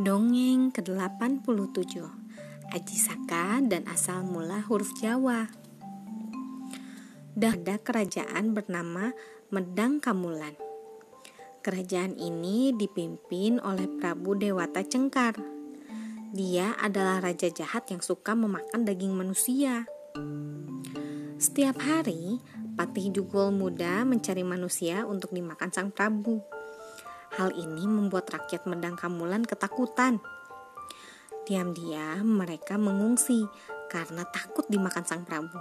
Dongeng ke-87 Aji Saka dan asal mula huruf Jawa. Dah ada kerajaan bernama Medang Kamulan. Kerajaan ini dipimpin oleh Prabu Dewata Cengkar. Dia adalah raja jahat yang suka memakan daging manusia. Setiap hari, Patih Jugol muda mencari manusia untuk dimakan sang Prabu Hal ini membuat rakyat Medang Kamulan ketakutan. Diam-diam mereka mengungsi karena takut dimakan sang Prabu.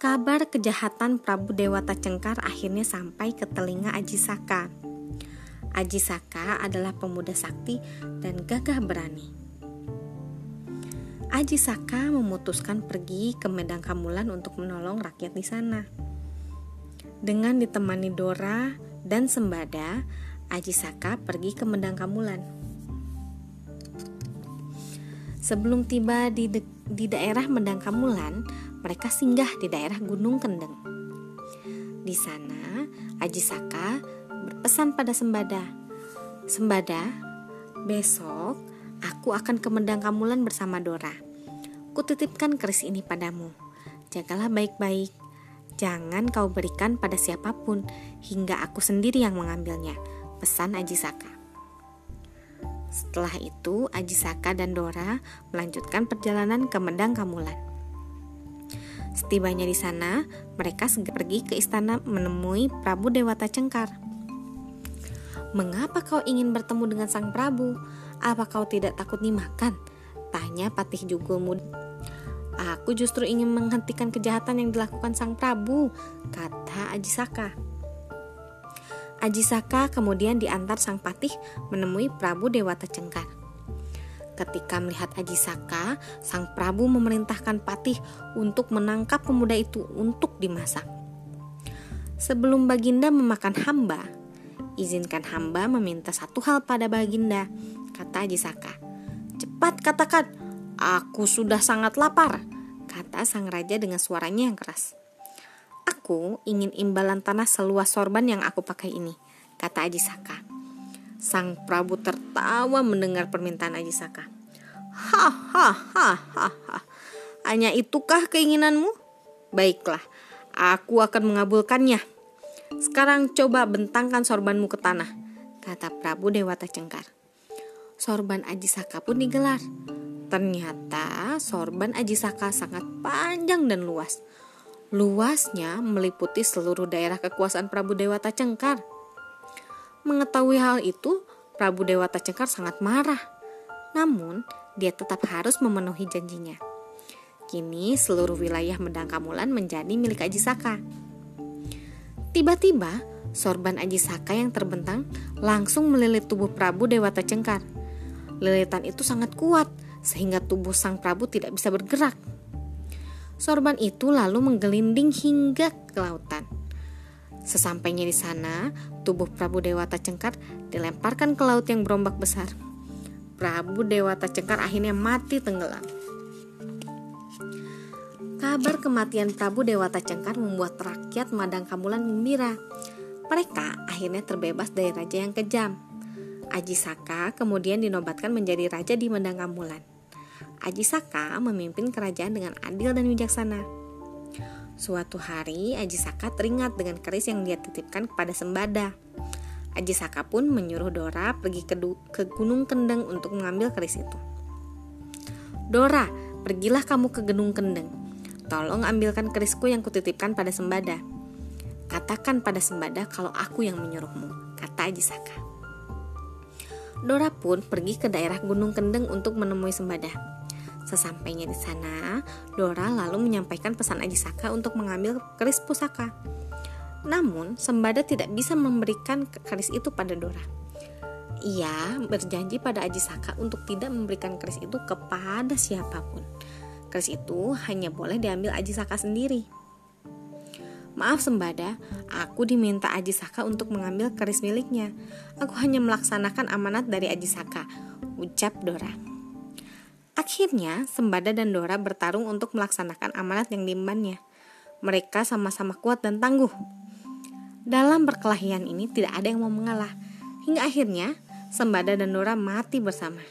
Kabar kejahatan Prabu Dewata Cengkar akhirnya sampai ke telinga Aji Saka. Aji Saka adalah pemuda sakti dan gagah berani. Aji Saka memutuskan pergi ke Medang Kamulan untuk menolong rakyat di sana. Dengan ditemani Dora, dan Sembada, Aji Saka pergi ke Mendang Kamulan. Sebelum tiba di, de, di daerah Mendang Kamulan, mereka singgah di daerah Gunung Kendeng. Di sana, Aji Saka berpesan pada Sembada, "Sembada, besok aku akan ke Mendang Kamulan bersama Dora. Kutitipkan keris ini padamu. Jagalah baik-baik Jangan kau berikan pada siapa pun hingga aku sendiri yang mengambilnya, pesan Aji Saka. Setelah itu, Aji Saka dan Dora melanjutkan perjalanan ke Mendang Kamulan. Setibanya di sana, mereka segera pergi ke istana menemui Prabu Dewata Cengkar. Mengapa kau ingin bertemu dengan sang Prabu? Apa kau tidak takut dimakan? Tanya Patih Jugul muda. Aku justru ingin menghentikan kejahatan yang dilakukan sang Prabu, kata Aji Saka. Aji Saka kemudian diantar sang patih menemui Prabu Dewata Cengkar. Ketika melihat Aji Saka, sang Prabu memerintahkan patih untuk menangkap pemuda itu untuk dimasak. Sebelum Baginda memakan hamba, izinkan hamba meminta satu hal pada Baginda, kata Aji Saka. Cepat katakan, Aku sudah sangat lapar, kata sang raja dengan suaranya yang keras. Aku ingin imbalan tanah seluas sorban yang aku pakai ini, kata Aji Saka. Sang Prabu tertawa mendengar permintaan Aji Saka. Hahaha, hanya itukah keinginanmu? Baiklah, aku akan mengabulkannya. Sekarang coba bentangkan sorbanmu ke tanah, kata Prabu Dewata Cengkar. Sorban Aji Saka pun digelar. Ternyata sorban Aji Saka sangat panjang dan luas. Luasnya meliputi seluruh daerah kekuasaan Prabu Dewata Cengkar. Mengetahui hal itu, Prabu Dewata Cengkar sangat marah. Namun, dia tetap harus memenuhi janjinya. Kini seluruh wilayah Medang Kamulan menjadi milik Aji Saka. Tiba-tiba, sorban Aji Saka yang terbentang langsung melilit tubuh Prabu Dewata Cengkar. Lilitan itu sangat kuat sehingga tubuh sang Prabu tidak bisa bergerak. Sorban itu lalu menggelinding hingga ke lautan. Sesampainya di sana, tubuh Prabu Dewata Cengkar dilemparkan ke laut yang berombak besar. Prabu Dewata Cengkar akhirnya mati tenggelam. Kabar kematian Prabu Dewata Cengkar membuat rakyat Madang Kamulan gembira. Mereka akhirnya terbebas dari raja yang kejam. Aji Saka kemudian dinobatkan menjadi raja di Mendang Kamulan. Aji Saka memimpin kerajaan dengan adil dan bijaksana. Suatu hari, Aji Saka teringat dengan keris yang dia titipkan kepada Sembada. Aji Saka pun menyuruh Dora pergi ke, ke Gunung Kendeng untuk mengambil keris itu. Dora, pergilah kamu ke Gunung Kendeng. Tolong ambilkan kerisku yang kutitipkan pada Sembada. Katakan pada Sembada kalau aku yang menyuruhmu, kata Aji Saka. Dora pun pergi ke daerah Gunung Kendeng untuk menemui Sembada. Sesampainya di sana, Dora lalu menyampaikan pesan Aji Saka untuk mengambil keris pusaka. Namun, Sembada tidak bisa memberikan keris itu pada Dora. Ia berjanji pada Aji Saka untuk tidak memberikan keris itu kepada siapa pun. Keris itu hanya boleh diambil Aji Saka sendiri. Maaf Sembada, aku diminta Aji Saka untuk mengambil keris miliknya. Aku hanya melaksanakan amanat dari Aji Saka, ucap Dora. Akhirnya, Sembada dan Dora bertarung untuk melaksanakan amanat yang diembannya. Mereka sama-sama kuat dan tangguh. Dalam perkelahian ini tidak ada yang mau mengalah. Hingga akhirnya, Sembada dan Dora mati bersama.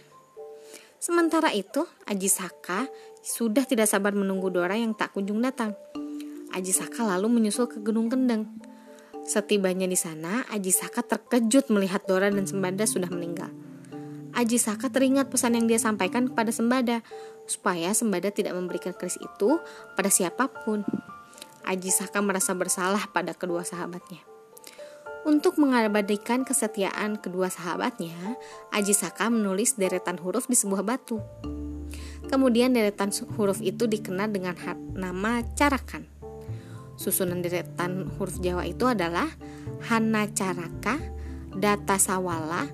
Sementara itu, Aji Saka sudah tidak sabar menunggu Dora yang tak kunjung datang. Aji Saka lalu menyusul ke Gunung Kendeng. Setibanya di sana, Aji Saka terkejut melihat Dora dan Sembada sudah meninggal. Aji Saka teringat pesan yang dia sampaikan kepada Sembada, supaya Sembada tidak memberikan keris itu pada siapa pun. Aji Saka merasa bersalah pada kedua sahabatnya. Untuk mengabadikan kesetiaan kedua sahabatnya, Aji Saka menulis deretan huruf di sebuah batu. Kemudian deretan huruf itu dikenal dengan nama Carakan. Susunan deretan huruf Jawa itu adalah Hana Caraka, Data Sawala,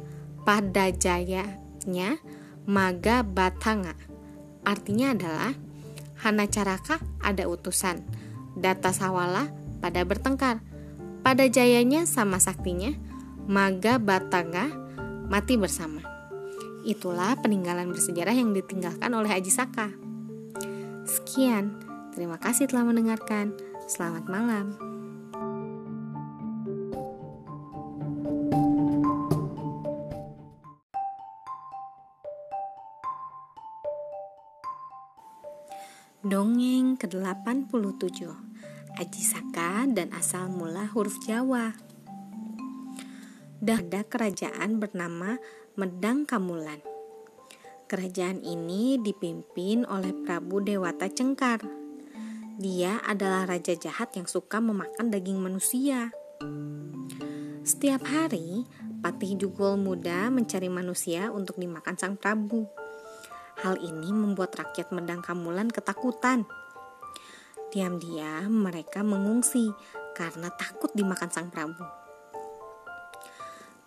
Pada Jayanya, Maga Batanga. Artinya adalah Hana Caraka ada utusan, Data Sawala pada bertengkar, pada jayanya sama saktinya, Maga Batanga mati bersama. Itulah peninggalan bersejarah yang ditinggalkan oleh Aji Saka. Sekian, terima kasih telah mendengarkan. Selamat malam. Dongeng ke-87 Aji Saka dan asal mula huruf Jawa. Ada kerajaan bernama Medang Kamulan. Kerajaan ini dipimpin oleh Prabu Dewata Cengkar. Dia adalah raja jahat yang suka memakan daging manusia. Setiap hari, Patih Jugol muda mencari manusia untuk dimakan sang Prabu. Hal ini membuat rakyat Medang Kamulan ketakutan Diam-diam mereka mengungsi karena takut dimakan sang Prabu.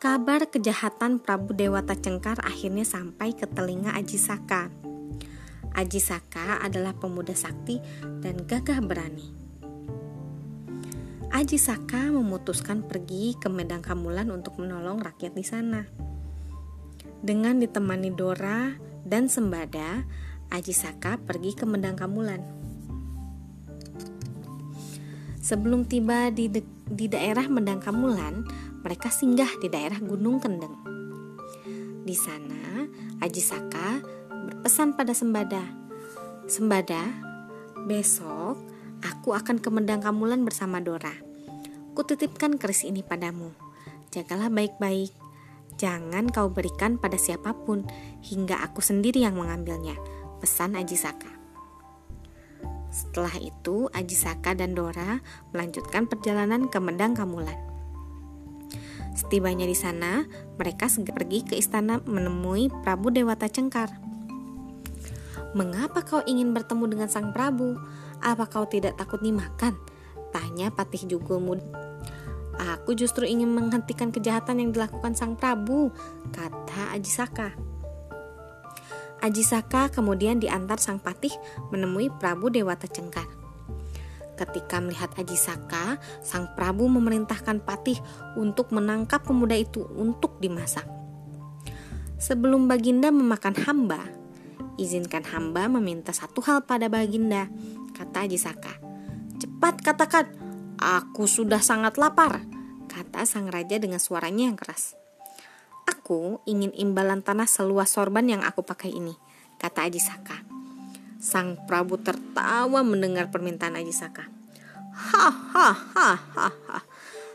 Kabar kejahatan Prabu Dewata Cengkar akhirnya sampai ke telinga Aji Saka. Aji Saka adalah pemuda sakti dan gagah berani. Aji Saka memutuskan pergi ke Medang Kamulan untuk menolong rakyat di sana. Dengan ditemani Dora dan Sembada, Aji Saka pergi ke Medang Kamulan. Sebelum tiba di, de di daerah Mendang Kamulan, mereka singgah di daerah Gunung Kendeng. Di sana, Aji Saka berpesan pada Sembada, "Sembada, besok aku akan ke Mendang Kamulan bersama Dora. Kutitipkan keris ini padamu. Jagalah baik-baik. Jangan kau berikan pada siapa pun hingga aku sendiri yang mengambilnya." Pesan Aji Saka. Setelah itu, Aji Saka dan Dora melanjutkan perjalanan ke Mendang Kamulan. Setibanya di sana, mereka segera pergi ke istana menemui Prabu Dewata Cengkar. Mengapa kau ingin bertemu dengan sang Prabu? Apa kau tidak takut dimakan? Tanya Patih Jugul muda. Aku justru ingin menghentikan kejahatan yang dilakukan sang Prabu, kata Aji Saka. Aji Saka kemudian diantar sang patih menemui Prabu Dewata Cengkar. Ketika melihat Aji Saka, sang Prabu memerintahkan patih untuk menangkap pemuda itu untuk dimasak. Sebelum Baginda memakan hamba, izinkan hamba meminta satu hal pada Baginda, kata Aji Saka. Cepat katakan, aku sudah sangat lapar, kata sang raja dengan suaranya yang keras. Aku ingin imbalan tanah seluas sorban yang aku pakai ini, kata Aji Saka. Sang Prabu tertawa mendengar permintaan Aji Saka. Hahaha,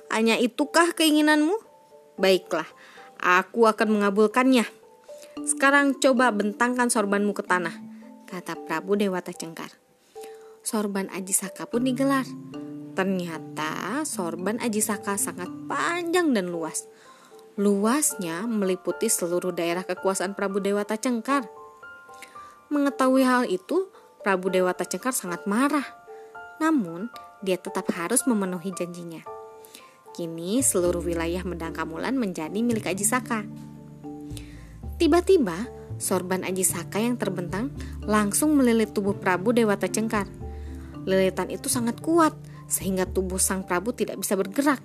hanya itukah keinginanmu? Baiklah, aku akan mengabulkannya. Sekarang coba bentangkan sorbanmu ke tanah, kata Prabu Dewata Cengkar. Sorban Aji Saka pun digelar. Ternyata sorban Aji Saka sangat panjang dan luas Luasnya meliputi seluruh daerah kekuasaan Prabu Dewata Cengkar. Mengetahui hal itu, Prabu Dewata Cengkar sangat marah. Namun, dia tetap harus memenuhi janjinya. Kini seluruh wilayah Medang Kamulan menjadi milik Aji Saka. Tiba-tiba, sorban Aji Saka yang terbentang langsung melilit tubuh Prabu Dewata Cengkar. Lilitan itu sangat kuat sehingga tubuh sang Prabu tidak bisa bergerak.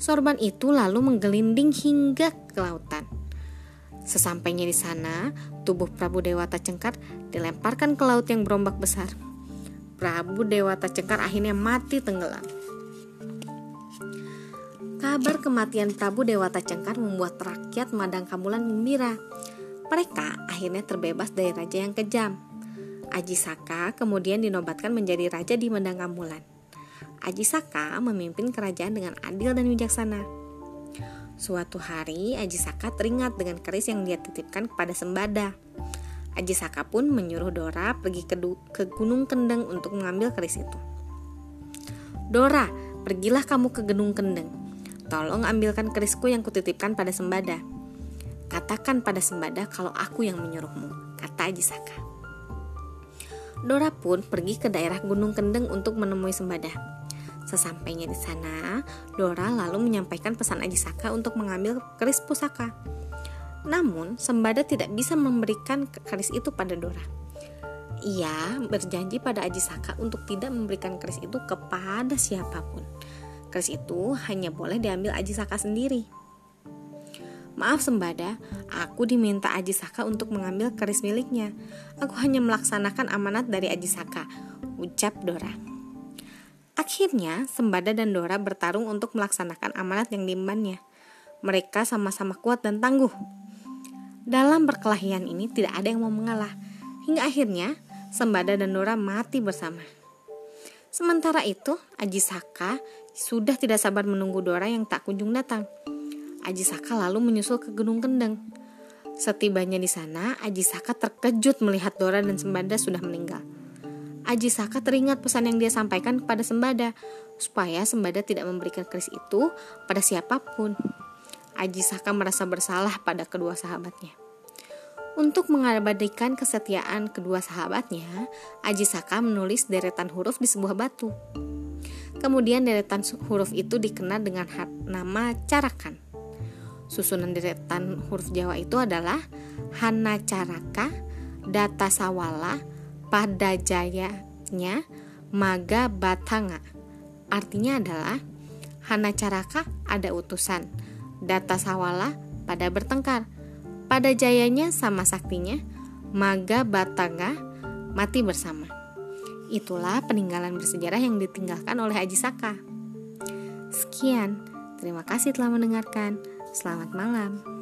Sorban itu lalu menggelinding hingga ke lautan. Sesampainya di sana, tubuh Prabu Dewata Cengkar dilemparkan ke laut yang berombak besar. Prabu Dewata Cengkar akhirnya mati tenggelam. Kabar kematian Prabu Dewata Cengkar membuat rakyat Madang Kamulan gembira. Mereka akhirnya terbebas dari raja yang kejam. Aji Saka kemudian dinobatkan menjadi raja di Madang Kamulan. Aji Saka memimpin kerajaan dengan adil dan bijaksana. Suatu hari, Aji Saka teringat dengan keris yang dia titipkan kepada Sembada. Aji Saka pun menyuruh Dora pergi ke, ke Gunung Kendeng untuk mengambil keris itu. Dora, pergilah kamu ke Gunung Kendeng Tolong ambilkan kerisku yang kutitipkan pada Sembada. Katakan pada Sembada kalau aku yang menyuruhmu, kata Aji Saka. Dora pun pergi ke daerah Gunung Kendeng untuk menemui Sembada. Sesampainya di sana, Dora lalu menyampaikan pesan Aji Saka untuk mengambil keris pusaka. Namun, Sembada tidak bisa memberikan keris itu pada Dora. Ia berjanji pada Aji Saka untuk tidak memberikan keris itu kepada siapa pun keris itu hanya boleh diambil Aji Saka sendiri. Maaf Sembada, aku diminta Aji Saka untuk mengambil keris miliknya. Aku hanya melaksanakan amanat dari Aji Saka, ucap Dora. Akhirnya, Sembada dan Dora bertarung untuk melaksanakan amanat yang diembannya. Mereka sama-sama kuat dan tangguh. Dalam perkelahian ini tidak ada yang mau mengalah. Hingga akhirnya, Sembada dan Dora mati bersama. Sementara itu, Aji Saka sudah tidak sabar menunggu Dora yang tak kunjung datang. Aji Saka lalu menyusul ke Gunung Kendeng. Setibanya di sana, Aji Saka terkejut melihat Dora dan Sembada sudah meninggal. Aji Saka teringat pesan yang dia sampaikan kepada Sembada, supaya Sembada tidak memberikan keris itu pada siapa pun. Aji Saka merasa bersalah pada kedua sahabatnya. Untuk mengabadikan kesetiaan kedua sahabatnya, Aji Saka menulis deretan huruf di sebuah batu. Kemudian deretan huruf itu dikenal dengan nama carakan. Susunan deretan huruf Jawa itu adalah Hana Caraka, Data Sawala, Pada Jayanya, Maga Batanga. Artinya adalah Hana Caraka ada utusan, Data Sawala pada bertengkar, pada jayanya sama saktinya, Maga Batanga mati bersama. Itulah peninggalan bersejarah yang ditinggalkan oleh Aji Saka. Sekian, terima kasih telah mendengarkan. Selamat malam.